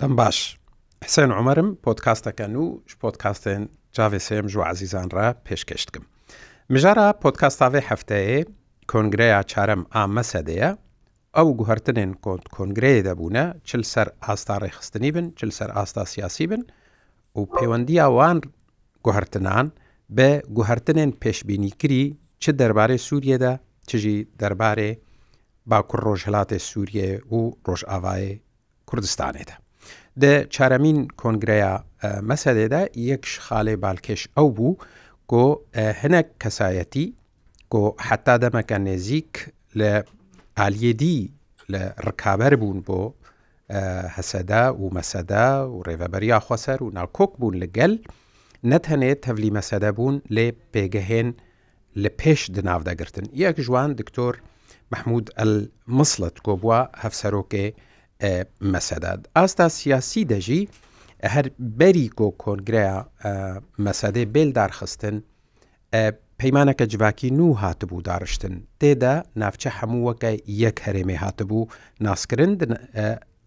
دەم باش حسێن عمەرم پۆتکاستەکەن و پۆتکاستێن جاێسێم ژوو عزیزانرا پێشکەشتکم. مژارە پۆتکاستاوێ هەفتەیە کۆنگرەیە چارەم ئامە سەدەیە ئەو گوهرتنێن کۆنت کۆنگرەیە دەبوونە چل سەر ئاستا ڕێخستنی بن چل سەر ئاستا سیاسی بن و پەیوەندیاوان گوهرتنان بە گوهرتنێن پێشببینیکری چ دەربارەی سووریەدا چژی دەربارێ باکوڕ ڕۆژهڵاتی سووریێ و ڕۆژئاوایە کوردستانێتە. دە چارەمین کۆنگرەیە مەسەدێدا یەکش خاڵێ بالکێش ئەو بوو گۆ هەنەک کەسایەتی گۆ حتا دەمەکە نێزیک لە ئالیێدی لە ڕکابەر بوون بۆ هەسەدا و مەسەدا و ڕێڤەبەریا خۆسەر و ناکۆک بوون لەگەل نەتەنێت تەولی مەسەدە بوون لێ پێگەهێن لە پێش دناوداگرتن یەک ژوان دکتۆر مححمود ئەل مسلت کۆ بووە هەفسەرۆکێ مەسەداد ئاستا سیاسی دەژی هەر بەری کۆ کۆنگرەیە مەسەدەی بێلدارخستن پەیمانەکە جواکی نو هاتبوو داڕشتن تێدا ناوچە هەموو وەکە یەک هەرێمێ هاتبوو ناسکردن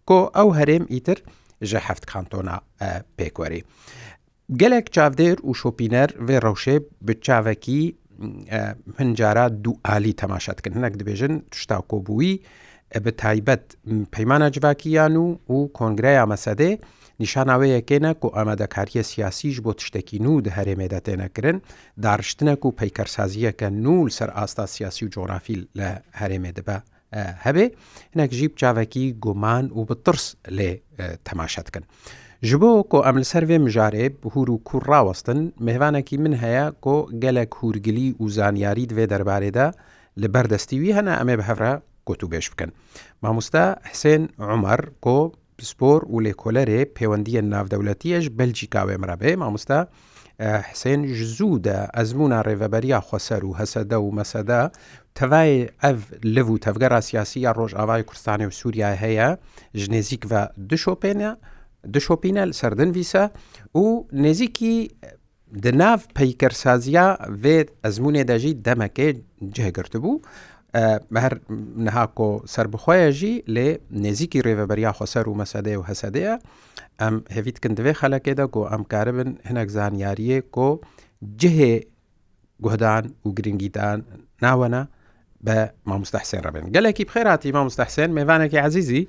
کۆ ئەو هەرێم ئیتر ژە هەفت کانتۆنا پێکوەری. gelek çavdêr û şopîner vê rewşê bi çavekî هەنجارە دوو عالی تەماشاتکردن هەنەک دەبێژن توشتا کۆبووی بە تایبەت پەیمانە جوواکییان و و کۆنگرای ئامەسەدێ نیشاناوەیەکێنە و ئامادەکاریە سیاسیش بۆ تشتێکی نو هەرێمێدەتێنەکردن داشتنەک و پەیکەرسازیەکە نول سەر ئاستا سیاسی و جۆرافیل لە هەرێمێ دەبە هەبێ هەنەک ژیب چاوەکی گومان و بترس لێ تەماشاتکن. ji bo ku em li ser vê mijarê hûr û kur rawestin mêvanekî min heye ku gelek hûrgilî û zanyarî divê derbarê de li berdestî wî hene em ê bi hevre kotûbêj bikin. Mamosta Hsên Umar ku پسپۆر و لێکۆلەرێ پەیوەندیە ناودەولەتیەش بەلجیکاوێ مرابێ مامۆستا حسێن زوودە ئەزممونا ڕێڤەبەریا خۆسەر و هەسەدە و مەسەدا تەوای ئەڤ لەو و تەفگەرا سیاسی یا ڕۆژ ئاوای کوردستانی و سووریا هەیە ژنێزیک بە دشۆپێنە دشۆپینە سەردن ویسە و نێزییکی دناو پەیکەرسازیا وێت ئەزمونێ دەژی دەمەکێ جێگررت بوو. هەر نەهاکۆ سربخۆیەژی لێ نێزییکی ڕێوەبەریا خۆسەر و مەسەدەیە و هەسەدەیە ئەم هەویتکن دوێ خەلەکێدا گۆ ئەم کاربن هەنەک زانیاریە کۆ جهێ گۆدان و گرنگیدان ناوەنە بە مامۆستەحسێن ڕبن گەلێکی بخێراتی مامۆستەحسێن میێوانێکی عزیزی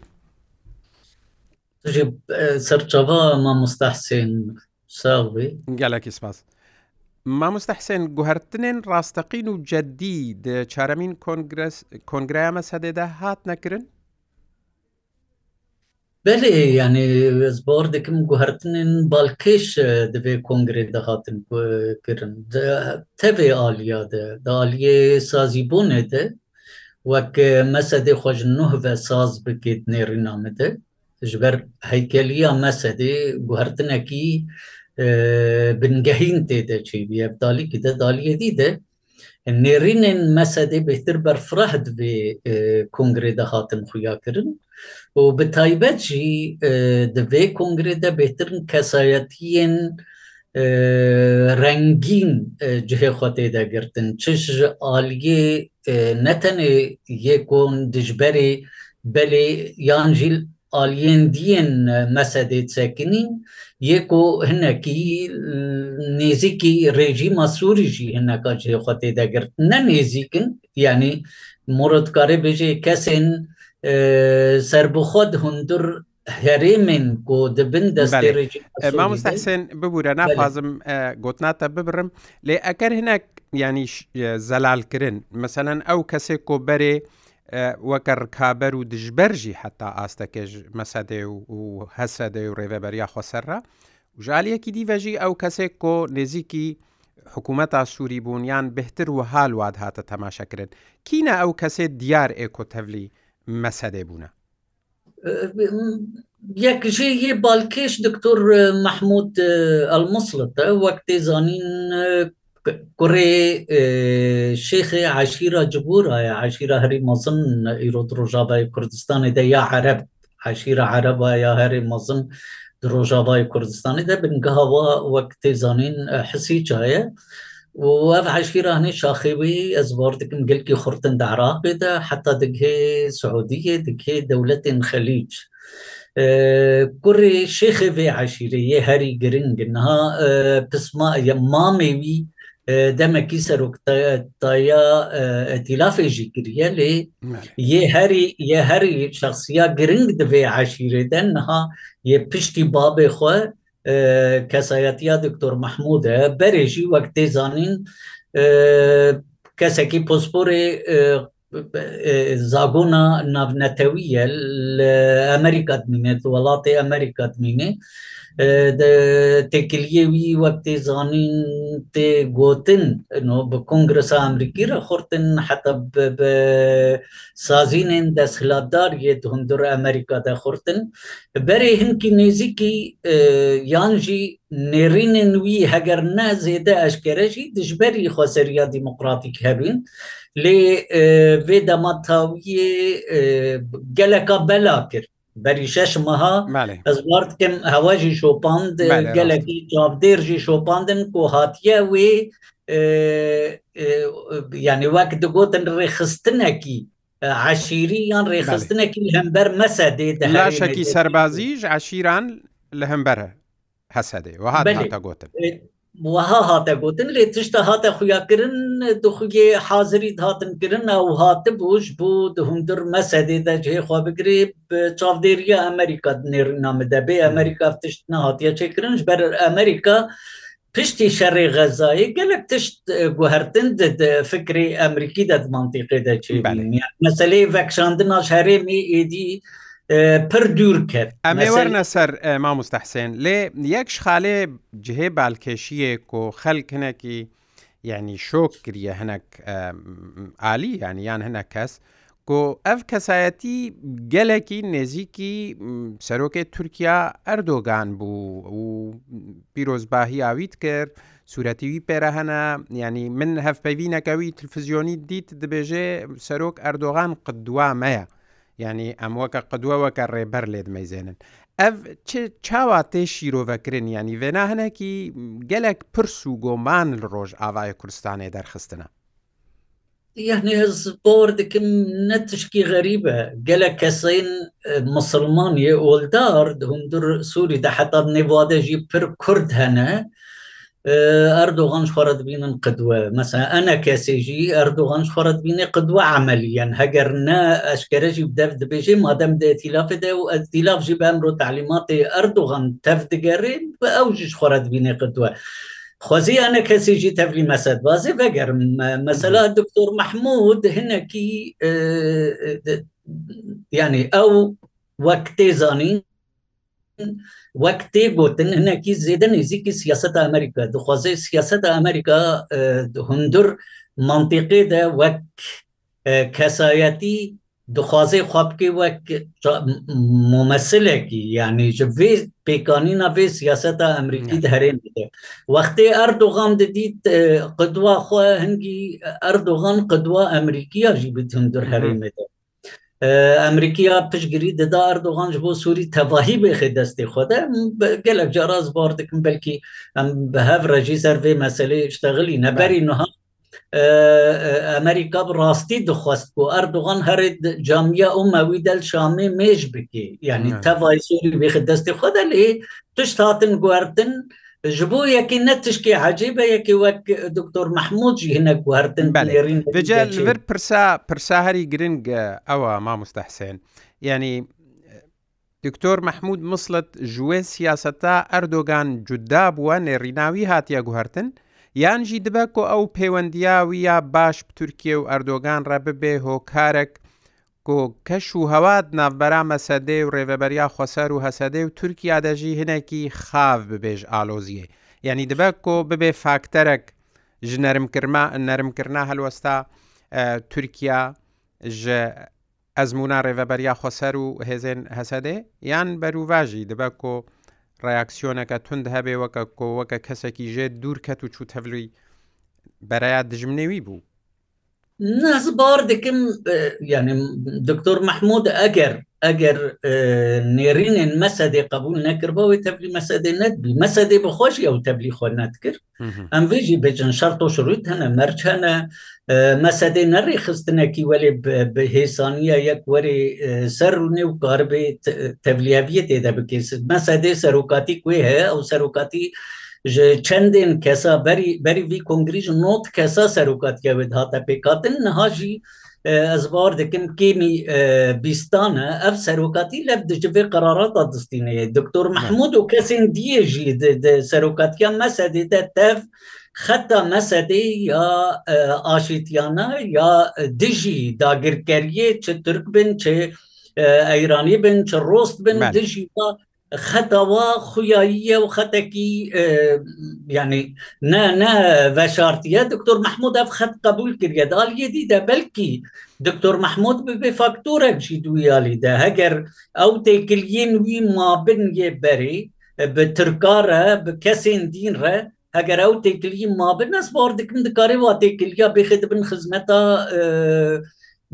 سەرچەوە مامۆستاحسێن ساڵێ گەلێکی سپاس. مامۆستەحسێن گوهرتنێن ڕاستەقین و جەدی چارەمین کۆنگرایە مەسەدێدا هات نەکردن بەێ یعنی زبار دەکەم گوهرتنێن بالکێش دەبێ کۆنگرێ دەهاتن کردن تەبێ ئالیادە دالیێ سازی بۆنێدە وەک مەسەدێ خۆش نوە ساز بکێت نێڕینامەدە ji ber heykeliya mesedê guhertinekî bingehîn tê de çêbî evdalî ki de daliyedî de nêrînên mesedê bêhtir berfireh divê kongrê de hatin xuya kirin û bi taybet jî divê kongrê de bêhtirin kesayetiyên rengîn cihê xwedê de girtin çiş ji aliyê netenê yekon dijberê belê yan jîl ئالیندیên mesedê sekinîn yek û hinekî nêzîkî rejîma Sûî jî hineka jêxwa têdegirt ne nêzîkin yanî morodkarê bêjê kesên serbixwed hundur herêmên ku dibin destê mamostehsên bibûre nafazim gotnata bibirim lê eker hinek yanî zelal kirin meselen ew kesê ku berê, وەکە ڕکابەر و دژبەرژی حتا ئاستەکەش مەسەدێ و هەسەدە و ڕێوەبەریا خۆسەرە ژالەکی دیڤەژی ئەو کەسێک کۆ نێزییکی حکوومەتا سووری بوونیان بهتر و هاالواد هاتە تەماشەکردن کینە ئەو کەسێ دیار ئێکۆتەڤلی مەسەدێ بوونە یەک ژێ بالکێش دکتۆر مححمود ئەلمسلتە وەک تێزانین کوڕێ شێخێ عشیرا جبورە عشیرا هەری مەزم ئیرۆ ڕۆژاوای کوردستانی دە یا عرب عشیرا عربە یا هەری مەزم ڕۆژاوای کوردستانی دە بنگەهاوا وەک تێزانین حسی چایە. وف عشیرانê şaxê wî ez war dikim gelkî xurtin de Iraqê de heta dikê Suudiyê dikê dewletên xelîç. Kurê şêxê vê eşîreyê herî girin ginha pisma ye mamê wî demekî serokdaya îtilafê jî kiriye lê yê herî yê herî şexsiya giring divê heşîrêden niha yê piştî babê xwe kesayetiya Diktor Mehmud e berê jî wek tê zanîn kesekî posporê زاگۆنا ناونەتەویە لە ئەمریکات مینێت وڵاتی ئەمریکات مینێ تێکلیەوی وەک تێزانین تێ گوتن بە کنگرسا ئەمریکی رە خورتن حتا سازینên دەستخلاتداریێت hundur ئەمریکا دەخورتن بەرێ هینکی نێزیکی یان ژی نێڕینن وی هەگەر نازێدە ئەشکێرەژی دژبەری خۆسەریا دیموکراتیک هەبین لێ vê دەماتاویە geleka bela کرد berî şeş meha ez war dikim hewa jî şopand gelekî çavdêr jî şopandin ku hatiye wê yani wek digotin rêxistinekî عشیری یان ڕێخستنێکی هەمبەر مەسەدێ شەکی سەربازیش عشیران لە هەمبەرە هەسەدەی وها گوتن وها هاتە گوتن لێ تشتە هاتە خویاکردن دخگێ حاضری هاتنکردن ئەو هاتە بۆش بۆ دهندر مەسەدێ دەجێخوا بگرێ چاودێریە ئەمریکا نێرنامە دەبێ ئەمریکا تشت نهاتیە چێکردنش بەر ئەمریکا پشتی شەڕێ غەزایی گەلک تشت گوهرتن فکری ئەمریکی دەمانتیقێ دەچی مەسلەی ڤەکشاندنا شەرێمی ئیدی پر دوور کرد ئەمێ وەرنە سەر مامۆستەحسێن لێ یەکش خاالێ جهێ بالکێشیەک و خەلکنەکی یعنی شۆک کریە هەنک عالی یانی یان هەنە کەس کۆ ئەف کەسایەتی گەلێکی نێزیکی سەرۆکێت تورکیا ئەردۆگان بوو و پیرۆزباهی ئاویت کرد سوورەتیوی پێرەهەنە ینی من هەفپەوی نەکەوی تلفزیۆنی دیت دەبێژێ سەرۆک ئەردۆغان قدووامەیە. ینی ئەموەکە قدووەوەکە ڕێبەر لێت مەیزێنن ئەف چاواتێ شیرۆڤەکردن ینی وێنا هەنێکی گەلێک پرس و گۆمان لە ڕۆژ ئاوای کوردستانی دەرخستنە یعنی هەز بۆر دکم نەتشکی غەریبە گەلک کەسین مسلمانیە ئۆلدار هەندور سووری دەحتا نێوادەژی پر کورد هەنە ئەردوغان خۆرە بینن قدوە مەسا ئەنە کەسێژی ئەردوغان خۆرە بینێ قدوە عملیان هەگەر نە ئەشکەرەژی دەرد دەبێژی مادەم دێتیلافێدا و ئەتیلافژی بەمرۆ تعلیماتی ئەردوغان تەفدەگەڕێن بە ئەوژیش خۆرە بینێ قدوە. خوزی انا کسی جی تبلی مسد بازی وگر مثلا دکتور محمود هنکی يعني او وەک تێزانین وەک تێگوتن هەنێکی زێدە نزیکی سیاست ئەمریکا دخوازی سیاست ئەمریکا هندر منطقی ده وەک کەسایەتی دخوازی خوابکی وەک ممەسلێکی یعنی ژێ پێکانینا بێ سیاست ئەمریکی هەرێن وەختی ئەردوغام دەدیت قدوا خو هەنگی ئەردوغان قدوا ئەمریکیە ژی بتندر هەرێمێتە ئەمریکیا پشگیری دەدا ئەردوغانش بۆ سووری تەواهی بێخی دەستی خۆدە گەلک جاراز بار دکم بەلکی ئەم بە هەف ڕژی سەرێ مەسلەی شتەغلی نەبەری نها ئەمریکا ڕاستی دخواست بۆ ئەردوغان هەرێت جامیا و مەوی دەل شامی مێژ بکە یعنی تەوای سووری بێخی دەستی خۆدە لێ تشت هاتن گواردن و ji bo yekê ne tişkê hecê be yekê wek doktor mehmud jî hinek hertin belêrîn Vece vir pirsa pirsa herî giring ewa ma mustehsen yani دکتۆر مەحمود مسلت ژێ سیاسەتا ئەردۆگان جودا بووە نێڕیناوی هاتیە گوهرتن یانجی دبە کۆ ئەو پەیوەندیاوی یا باش تورکیە و ئەردۆگان ڕە ببێ هۆکارێک کۆکەش و هەواد ناوبەرامە سەدێ و ڕێبەبەریا خۆسەر و هەسەدێ و تورکیا دەژی هنێکی خاو ببێژ ئالۆزیە یعنی دبە کۆ ببێ فاکتەرێک ژنەرمکردما نەرمکردنا هەلوەستا تورکیا ژە ئەزممونا ڕێبەبەریا خۆسەر و هێزێن هەسەدێ یان بەروواژی دبە کۆ ڕاکسیۆنەکە تند هەبێ وەکە کۆ وەکە کەسێکی ژێ دوورکەت و چوو تەڤلوی بەرایە دژمنێوی بوو ناز باوەڕ دەکەم یعنی دکتۆر مححمود ئەگەر ئەگەر نێرینێن مەسەدێ قبول نەکردەوەی تەبلی مەسەدێ نەتبی مەسەدێ بەخۆشی ئەو تەبلی خۆ نەتکرد ئەم وێژی بێجن شەر تۆ شروعیت هەنە مەرچەنە مەسەدێ نەڕێ خستنەکی وەێ بەهێسانیە یەک وەرێ سەر و نێو کاربێ تەبلیاویە تێدا بکەێت مەسەدێ سەرۆکاتی کوێ هەیە ئەو سەرۆکاتی ji çendên kesa berî berî vî kongrî ji not kesa serokatiyavê hate pêkatin niha jî ez bar dikim kêmî bîstan e ev serokatî lev di ji vê qararata distînê Doktor Mehmud û kesên diye jî serokatiya mesedê de tev xeta mesedê ya aşîtiyana ya dijî dagirkeriyê çi Türk bin çi ئەیرانی بن چ ڕۆست بن دژی خەتەوە خویاییە و خەتەکی ینی نەشارتیە دکتۆر مححمود ئەف خەت قبول کردە داڵیدی دە بەلکی دکتۆر مححمود ببێ فاکتۆرەکی دویالیدا هەگەر ئەو تێکلین وی مابن یێ بەری bi tirkarre bi kesên dîn re heger ew têkilî mabin nes bar dikim dikarê wa têkiliya bêxê dibin xizmeta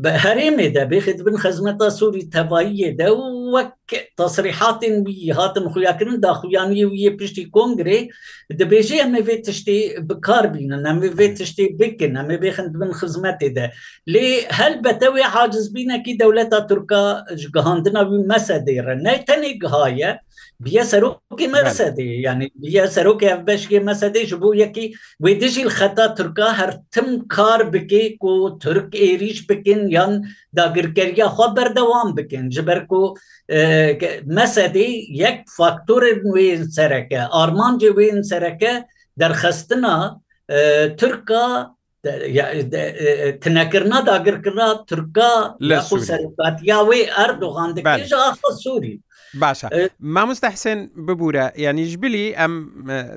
bi herêmê de bêxê dibin xizmeta Sûî tevaiyê de û وەک تەسریحاتن بی هاتن خویاکردن داخویانی وە پشتی کۆنگرێ دەبێژێ ئەمەێ تشتی بکاربیین ئەمەێ تشتی بکن ئەمە بێخن بن خزمەتێ دە لێ هەل بەتەوێ حاجزبینەکی دەولەتە تورکە جگەهاندنا وی مەسە دێڕە نەتەنێک گهایە بە سەرۆکی مەسەدی ینی بە سەرۆکی بەشکی مەسەدەیش بوو یەکی وێ دژی خەتا تورکا هەرتم کار بکێ و تورک عێریش بکن یان داگرکەریا خوا بەردەوام بکن جبەر و مەسەدی یەک فاکتور وێن سەرەکە ئارمانجی وێن سەرەکە دەرخستنا تورکا tinekirna dagirkirna Turka li qatiya wê erdogan dikêja Sûrî باشە مامۆستا حسێن ببوورە یانیش بلی ئەم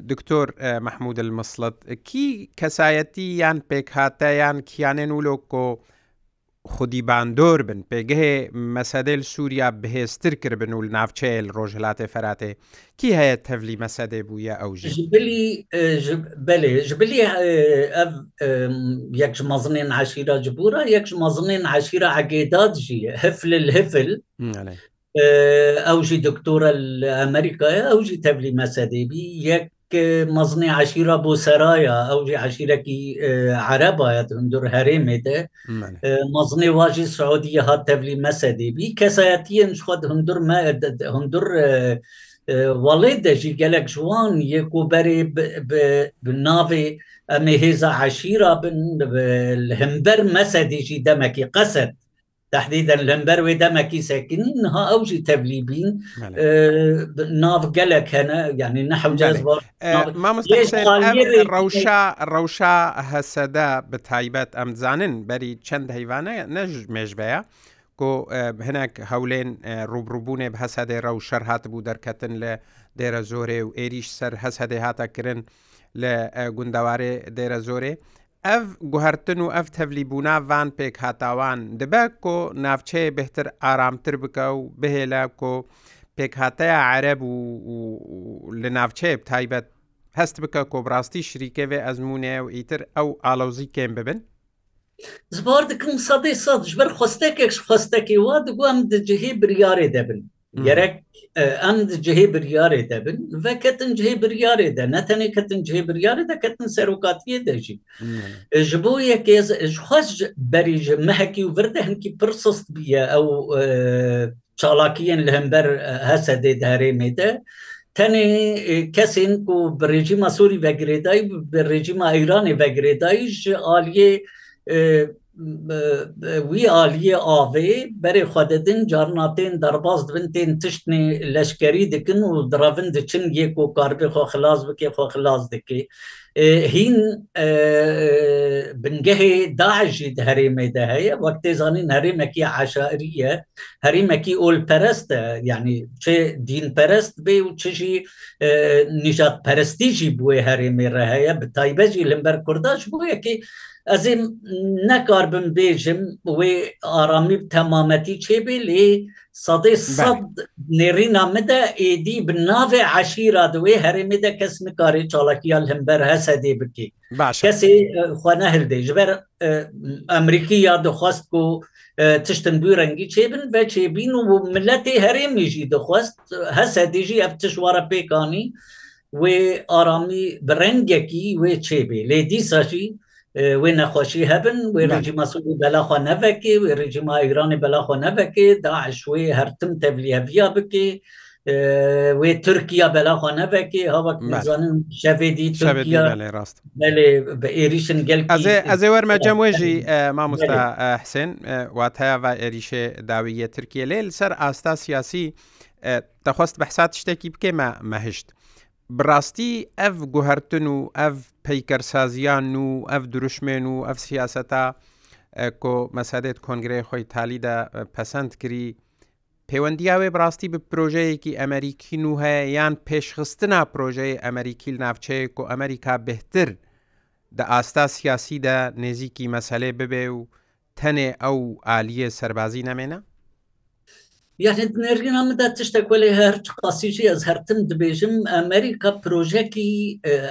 دکتۆر مححمود المسلت کی کەسایەتی یان پێک هاتە یان کیانێن و لۆکۆ خودی باندۆر بن پێگەهێ مەسەدەل سووریا بەهێزتر کردبن و ناوچەیل ڕۆژهلاتێ فەراتێ کی هەیە تەولی مەسەدێ بووە ئەو ژبلی یەک مەزنێن عشیرە جبورە یەک مەزنێن عشیرە عگێداد ژیە هەفل هەفل ئەوژی دکتۆرە لە ئەمریکایە ئەوژی تەبلی مەسەدەبی یەک مەزنی عشیرە بۆ سەرایە ئەوژی عشیرەکی عەرەبایەت هەندور هەرێمێتە مەزنی واژی سعودی هات تەبلی مەسەدەبی کەسایەتیەن خۆت هەندور هەندور وڵێ دەژی gelek جوان یەک و بەرێ ناوێ ئەمە هێزە عشیرا بن هەمبەر مەسەدیژی دەمەکی قەسەت تهدیدن لەمبەر وێ دەمەکی سەکنینها ئەوژی تەبلیبین ناو گەلەکەنە ینی ڕەوشا ڕەوشا هەسەدا بە تایبەت ئەمزانن بەری چەند هەیوانە نەژ مێژبەیە. کو هەنێک هەولێن ڕوبڕوبوونێ بە هەسەدەی ڕە و شەر هاتبوو دەرکەتن لە دێرە زۆرێ و ئێریش سەر هەسەدەی هاتەکردن لە گونداوارێ دێرە زۆرێ ئەف گوهرتن و ئەف تەلیبوونا ڤان پێک هاتاوان دەبە کۆ ناوچەیە بهتر ئارامتر بکە و بهێلە کۆ پێکهاتەیە عەرە بوو لە ناوچەیە تایبەت هەست بکە کۆبڕاستی شریکەوێ ئەزمونێ و ئیتر ئەو ئالەوزی کێم ببن زبار dikim sedê sed ji ber xwestekek ji xwestekê wa digom dicihê biryarê debin gerek em cihê biryarê de bin ve ketin cihê biryarê de ne tenê ketin cihê biryarê de ketin serokatiye de jî ji bo yekê ji xweş berî ji mehekî û vir de hinkî pir sist biye ew çalakiyên li hember hesedê derêmê de tenê kesên ku bi rejima Sorî vegirêdayî bi rejima Îranê vegirêdayî ji aliyê wî aliyê avê berê xwededin carna tên derbas dibin tên tiştê leşkerî dikin û diravin diçin yek û karbê xwa xilas bike xwa xilas dike. Hîn bingehê daişî di herêmê de heye wektê zanîn herêmekî eşaî ye herêmekî olperest e yani çê dînperest bê û çi nijat perestî jî bûê herêmê re heye bi taybet jî limber Kurdaş bû yekê ez ê nekarbim bêjim wê aramî temametî çêbê lê sadê sad nêrîna min de êdî bi navê eşîra di wê herêmê de kes nikarê çalakiya hember hesedê bike kesê xwe nehirdê ji ber Emerîkî ya dixwast ku tiştin bû rengî çêbin ve çêbîn û milletê herêmê jî dixwast hesedê jî ev tişwara pêkanî wê aramî bi rengekî wê çêbê lê dîsa jî wê nexweşî hebin wê rejima Sûdî belaxwa nevekê wê rejima Îranê belaxwa nevekê daş wê her tim tevliyeviya bike wê Tirkiya belaxwa nevekê havazanin şevedî rast bi êrîşin gel ez ê werme cem wê jî mamosta Hsên wat heye ve êrîşê dawiye Tirkiye lê li ser asta siyasî دەخواست بەحسات شتێکی بکێمە مەهشت. بڕاستی ئەف گوهرتن و ئەف پەیکەرسازیان و ئەف دروشمێن و ئەف سیاسەتا کۆ مەسەدێت کۆنگرەی خۆی تالیدا پەسەند کردی پەیوەندیاوێ بڕاستی به پرۆژەیەکی ئەمریکی و هەیە یان پێشخستنا پرۆژەی ئەمریکیل ناوچەیە و ئەمریکا بهتر دە ئاستا سیاسیدا نێزییکی مەسەلێ ببێ و تەنێ ئەو عالیە سەربازی نامێنە یاخنرگین ئەمەدا تشتێک وەێ هەر قاسیژی ئەس هەرتم دبێژم ئەمریکا پرۆژێکی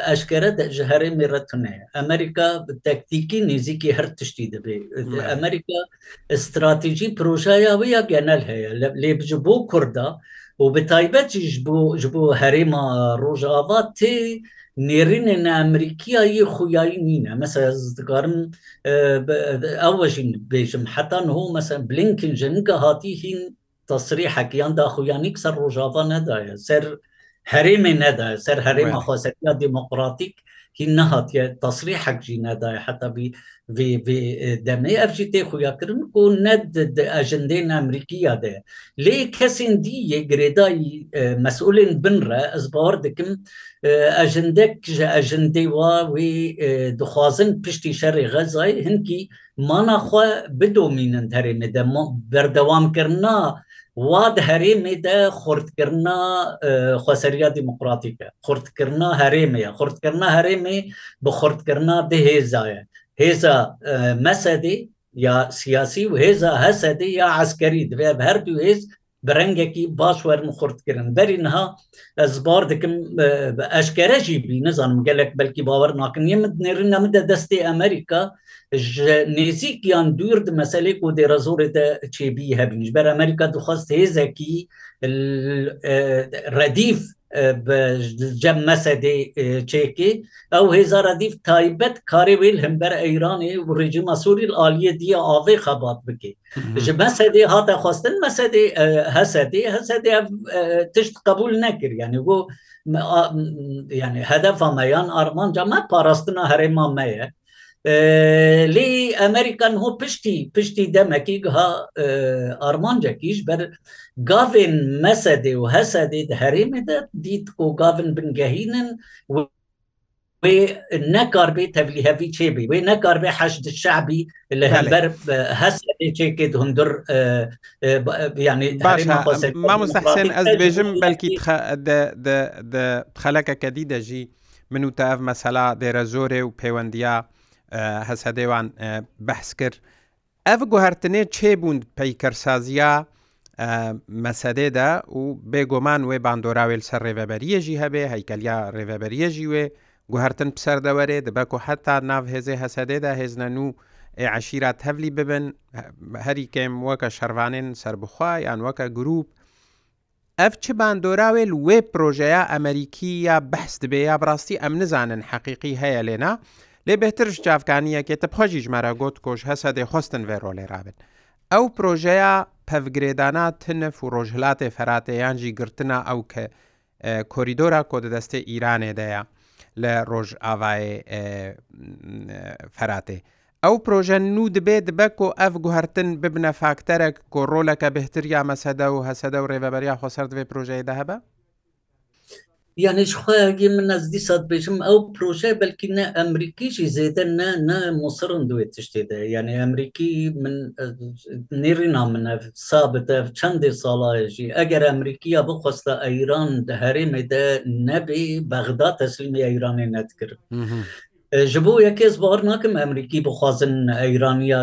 ئاشکرە ji هەرێ میڕەتونێ ئەمریکا تەکتیکی نزیکی هەر تشتی دەبێ ئەمریکا استراتیژی پرۆژایاوی یا گەنەل هەیە لێبج بۆ کووردا و بتایبەتیش بۆ ji بۆ هەرێما ڕۆژاوا تێ نێرینên ئەمریکیایی خویایی نینە مەسە دikarim ئەوەژین بێژم حتان هۆ مەسە بلینکن ژنگە هاتی هین تەسریحەکیان داخویانی سەر ڕۆژاوا نەدایە سەر هەرێمێ نەدایە سەر هەرێمە خۆسەکیا دیموکراتیک هی نەهاتە تەسری حەکجی نەدایە حتەبی دەمێ ئەفجی تێخویاکردن و نەد ئەژندێن ئەمریکیە دێ لێ کەسین دی یە گرێدایی مەسئولین بنرە ئەس باوەڕ دکم ئەژندێک ji ئەژندەی وا wê dixwazin piştî şerê xezayê hinkî manaxwa bidomînin herêmê de berdewamkirina وا هەرێمێ دە خوردکردنا خوسەریا دیموکراتیکە خوردکردنا هەرێمەیە خوردکردنا هەرێمێ بە خوردکردنا دههێزایە هێزا مەسەدی یا سیاسی و هێزا هەسەدی یا عسکەری دوێ هەردوو هێز bi rengekî baş werin xurtkirin berî niha ez bar dikim eşkere jî bî nizanim gelek belkî bawer nakin yê min nêrin min de destê Amerika ji nêzîkiyan dûr di meselê ku dê rezorê de çêbî hebin ji ber Amerika dixwast hêzekî redîf cem mesedê çêkî ew hêzara dîv taybet karê wê hember Eyranê û rejima Sûîl aliyê diye avê xebat bike. Ji mesedê hate xwastin mesedê hesedê hesedê ev tişt qebul nekir yani go yani hedefa meyan armanca me parastina herêma me ye. لێ ئەمریکان هۆ پشتی پشتی دەمەکی گها ئارمانجەکیش بەر گاڤێن مەسەدێ و هەسەدێت هەرێمێدە دیت و گاڤن بنگەهینن و nekar bê tevlî hevî çêbî wê nekar bê heş di şebî li hember hesedê çêkê hundur yanî Mamostehsen ez dibêjim belkî xelekeke dî de jî min û te ev mesela dêre zorê û pêwendiya هەز هەدەیوان بەحس کرد ئەڤ گوهرتنێ چێبوون پەیکەرسازیە مەسەدێدا و بێگومان وێ باندۆراوێل سەر ڕێڤەبەریەژی هەبێ هەیکەلیا ڕێڤەبەریەژی وێ گوهرتن پسەردەوەرێ دەبەک و حتا ناوهێزێ هەسەدێدا هێزنەن و عشیرات هەولی ببن هەری کەم وەکە شەروانێن سربخوای یان وەکە گروپ ئەف چ باندۆراوێل وێ پرۆژەیە ئەمریکی یا بەست بێ یا بڕاستی ئەم نزانن حەقیقی هەیە لێنا لێ بهترش چاافکانیەکێتە پۆژی ژمارە گوت کۆش هەسە دێخواستن ڤێرۆ لێرابن ئەو پرۆژەیە پەفگرێدانە تنف و ڕۆژهلاتێ فەراتەیانجی گرتنە ئەو کە کۆریدۆرا کۆدەدەستێ ئیرانێدەیە لە ڕۆژ ئاوای فەراتێ. ئەو پرۆژە نو دبێت بەک و ئەف گوهرتن ببنە فاکتەرێک کۆڕۆلەکە بهتر یا مەسەدە و هەسەدە و ڕێبەبەریا خۆسەردوێ پرۆژەیە دەهبە؟ یانیش خواگی من نزدی سات بێژم ئەو پروۆژە بەلکی نە ئەمریکیشی زێدە نە نە مووسڕن دوێت تشتێدا یعنی ئەمریکی من نێرینا منە سابتە چەندێ ساڵایەژی ئەگەر ئەمریکیا بخواستە ئەیران دەهرێمێدە نەبێ بەغدا تەسلیمی ئەیرانی نەتکرد. ji bo yekez bar nakim Emerîkî bixwazin Eyraniya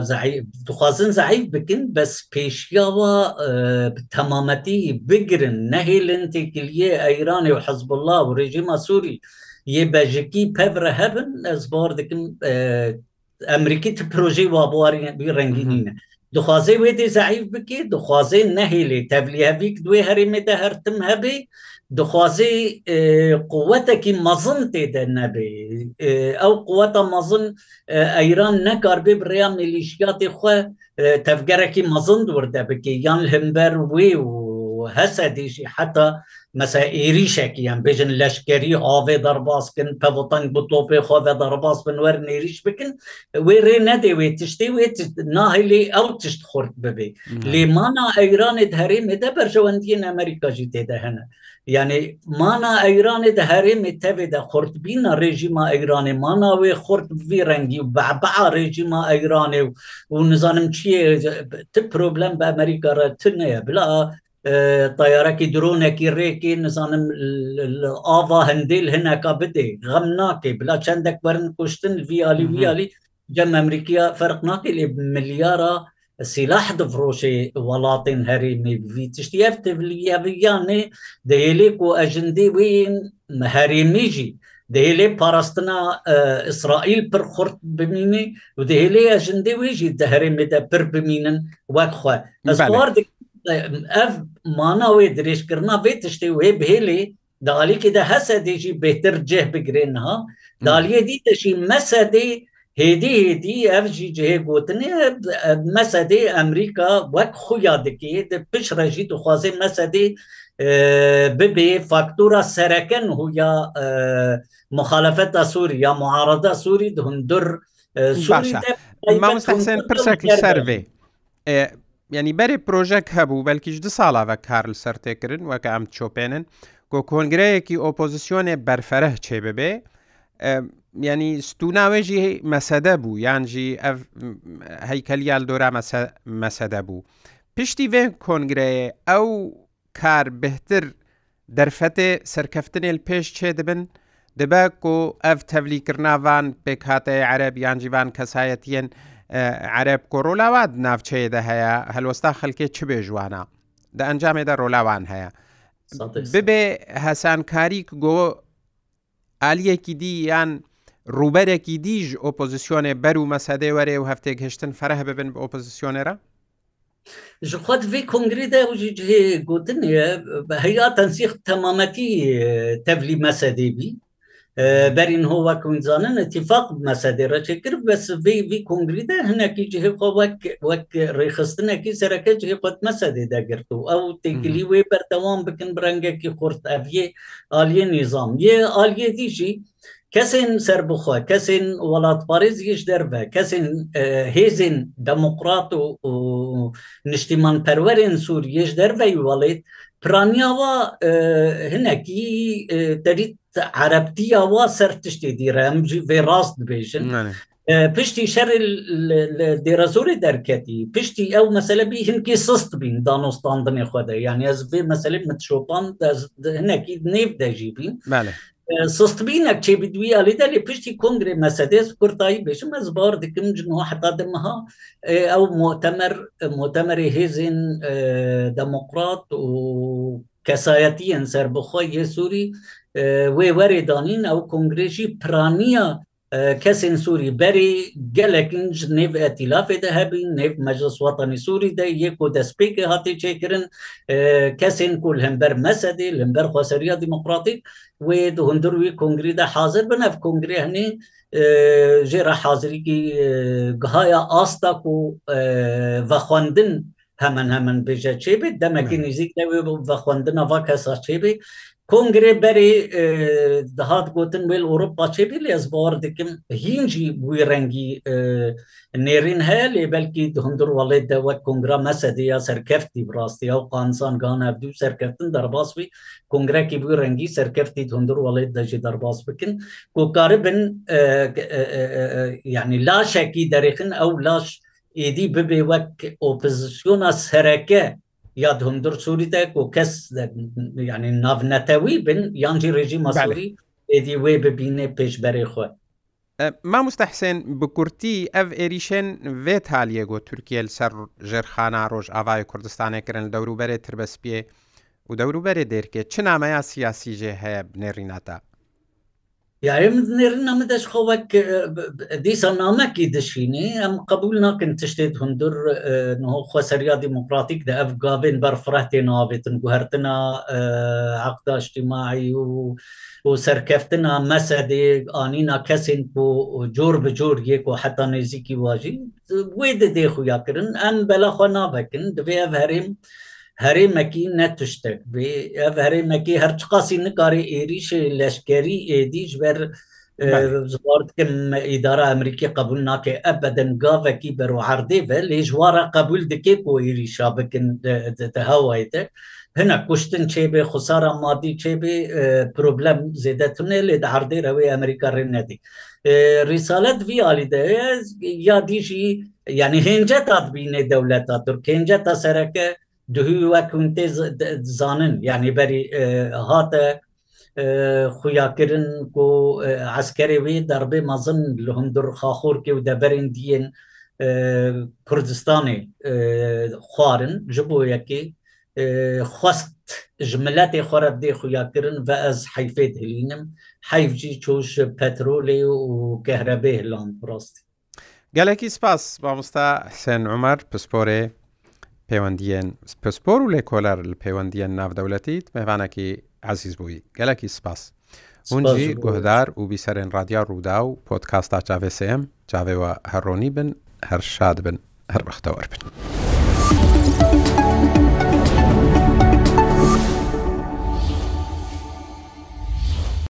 dixwazin zehif bikin bes pêşiyawa temametî bigirin nehêlin têkiliye Eyranê û Hezbollah û rejima Sûî yê bejikî pevre hebin ez bar dikim Emerîkî ti projeyê wabarî bir rengînîne. دخوازی وێدی زعیف بکە دخوازی نهێلی تەبلیهەویک دوێ هەرێمێدە هەرتم هەبێ دخوازی قوتەکی مەزن تێدە نەبێ ئەو قوتە مەزن ئەیران نەکار بێ بڕیا ملیشیاتی خو تەفگەرەکی مەزند وردە بکە یان هەمبەر وێ و هەسە دیژی حتا مثلا êrişekiyen bêjin leşkerî avê derbaskin pevotan bu topê xve derbas bin wer nêriş bikin wê rê nedê wê tiştê wê nahilê ew tişt xort bibê Lêmana Eyranê herêmê de berjewendiyên Amerika jî tê de hene yani mana Eyranê de herêmê tevê de xortbîna rejima Eyranê mana wê xort vî rengî beba rejima Eyranê û nizanim çi tu problem bi Amerika re tu neye bila تایارەکی درۆنێکی ڕێکی نزانم ئاوا هەندیل هەنەکە بدێ غەم ناکەی بلا چندێک بەرن کوشتن ڤیالی ویالی جەم ئەمریکیا فەرق ناکەی لێ ملیارە سلاح دفرۆشێ وڵاتین هەرێمی وی تشتیف تڤلیەیانێ دەیلێک و ئەژندی وین هەرێمیژی دهێلێ پاراستنا ئیسرائیل پر خورد ببینی و دهێلێ ئەژندی وێژی دەهرێ مێدە پر بمینن وەکخوا ev mana wê dirêjkirina vê tiştê wê bihêlê dalîkê de hesedê jî bêtir ceh bigirên ha daliyê dî te jî mesedê hêdî hêdî ev jî cihê gotinê mesedê Emerîka wek xuya dikê di piş re jî dixwazê mesedê bibê faktura sereken huya muxalefeta Sûrî ya muharada Sûrî di hundur Sûrî Mamstasên pirsek li ser vê. ینی بەرێ پرۆژەک هەبوو بەلکیش دو ساڵاوە کارل سەرتێکردن وەکە ئەم چۆپێنن گۆ کۆنگرەیەکی ئۆپۆزیسیۆنێ بەرفەرە چێ ببێ ینی ستوناوێژی مەسەدە بوو یانجی هەیکەلیال دۆرا مەسەدە بوو پشتی وێ کۆنگرەیە ئەو کار بهتر دەرفەتێ سەرکەفتنێ پێش چێ دەبن دەبە کۆ ئەف تەولیکردناوان پێکاتەیە عەرب یانجیوان کەسایەتیەن عرب کۆڕۆلاوات ناوچەیەدا هەیە هەلوەستا خەلکێ چ بێژوانە دە ئەنجامێدا ڕۆلاوان هەیە ببێ هەسانکاری گۆ ئالیەکی دی یان ڕوبەرێکی دیژ ئۆپۆزیسیۆنێ بەر و مەسەدەی وەرێ و هەفتێک هشتن فەرەه ببن بە ئۆپۆزیسیۆنێرە ji xwed vê kongrêde jî cihê gotin heyya tensîx temamekî tevlî mesedê bî berên hova kunzanin ittifaq mesedê reçekir bes vê vî kongrî de hinekî cihê wek wek rêxistinekî sereke cihê xwed mesedê de girt û ew têkilî wê berdewam bikin bi rengekî xurt evye aliyê nîzam yê aliyê dî jî kesên serbixwe kesên welatparêz gîj derve kesên e, hêzên demokrat û niştimanperwerên Sûriyêj derve welêt پرانیاوە هەنێکی دەریت عربتیە وا سەر تشتی دیرە ئەم vê ڕاست دبێژن پشتی شەر دێرە زۆری دەرکەتی پشتی ئەو مەسلەبی هینکی سست بین دانۆستاندنی خودە یان ئەس بێ مەسلب متشۆپان هەنێکی نێف دەژی بین. سستبینە چێ بدوی علیدا لێ پشتی کنگری مەسەدەس کورتایی بێشم ئەس بار دکم جنەوە حتا دمها ئەو مۆتەمەر مۆتەمەری هێزین دموقرات و کەسایەتیەن سەر بخۆی یە سووری وێ وەرێ دانین ئەو کنگرێژی پرانیە kesên Sûî berê gelekin ji nêv etîlafê de hebin nêv meclis watanî Sûî de yek ku destpêkê hatê çêkirin kesên ku hember mesedê limber xwaseriya demokratik wê di hundur wî kongrî de hazir bin ev kongrê hinê jê re hazirîkî gihaya asta ku vexwandin hemen hemen bêje çêbê demekî nêzik de ve xwandina va kesa çêbê کۆنگرێ بەرێ دەهات گوتن وێل ئۆروپا چێبی لێز باوار دکم هینجی بووی ڕەنگی نێرین هەیە لێ بەلکی هەندر وڵێ دەوە کنگرا مەسەدەیە سەرکەفتی بڕاستیا و قانسان گان هەبدو سەرکەفتن دەرباسوی کنگرەکی بووی ڕەنگی سەرکەفتی هەندر وڵێ دەژی دەرباس بکن کۆکارە بن یعنی لاشێکی دەریخن ئەو لاش ئیدی ببێ وەک ئۆپزیسیۆنا سەرەکە یا دهندر سووریتێک و کەس ینی ناونەتەوی بن یانجی ڕێژی مەسووری ئێدی وێ ببینێ پێشبەری خۆ مامۆستا حسێن بکورتی ئەف ئێریشێن وێت هالیەگۆ تورکیل سەر ژێرخانە ڕۆژ ئاوای کوردستانێکردن دەوروبەرێ تربەسپێ و دەوروبەرێ دێرکێ چ نامەیە سیاسی ژێ هەیە بنێڕیناتە Yarimnêrna min deş xwe wek dîsa namekî dişînê em qebul nakin tiştê hundur xweseriya demokratik de ev gavên berfretê navêtin guhertina heqda ijtimaî û û serkeftina mesedê anîna kesên ku cor bi cor yek ku heta nêzîkî wajî wê de dê xuya kirin em belaxwa navekin divê ev herêm herêmekî ne tiştek bê ev herêmekî her çiqasî nikarê êrîşê leşkerî êdî ji ber ziwar dikim îdara Emerîkî qebul nake ev bedin gavekî berwaherdê ve lê ji wara qebul dike ku êrîşa bikin te hewayê te hinek kuştin çêbê xusara madî çêbê problem zêdetune lê de herdê rewê Emerîka rê nedî Risalet vî alî de ya dijî yani hênce tatbînê dewleta Türk hênce ta sereke duhû wekum tê zanin yani berî hate xuyakirin ku hezkerê wê derbê mezin li hundur xaxorkê û deberên diyên Kurdistanê xwarin ji bo yekê xwest ji milletê xwareb dê xuyakirin ve ez heyfê hilînim heyf jî çoş petrolê û gehrebe hilan rastî. Gelekî spas mamosta Sen Umer pisporê پەیوەندیەن پسپۆر و لێ کۆلەر لە پەیوەندیەن ناودەولەتیت مێوانەکی عزیز بووی گەلکی سپاس هونجی گوهدار و بیسەرێن رادیا ڕوودا و پۆتکاستا چاوێسم چاوێەوە هەڕۆنی بن هەر شاد بن هەر بەختەوەەر بن.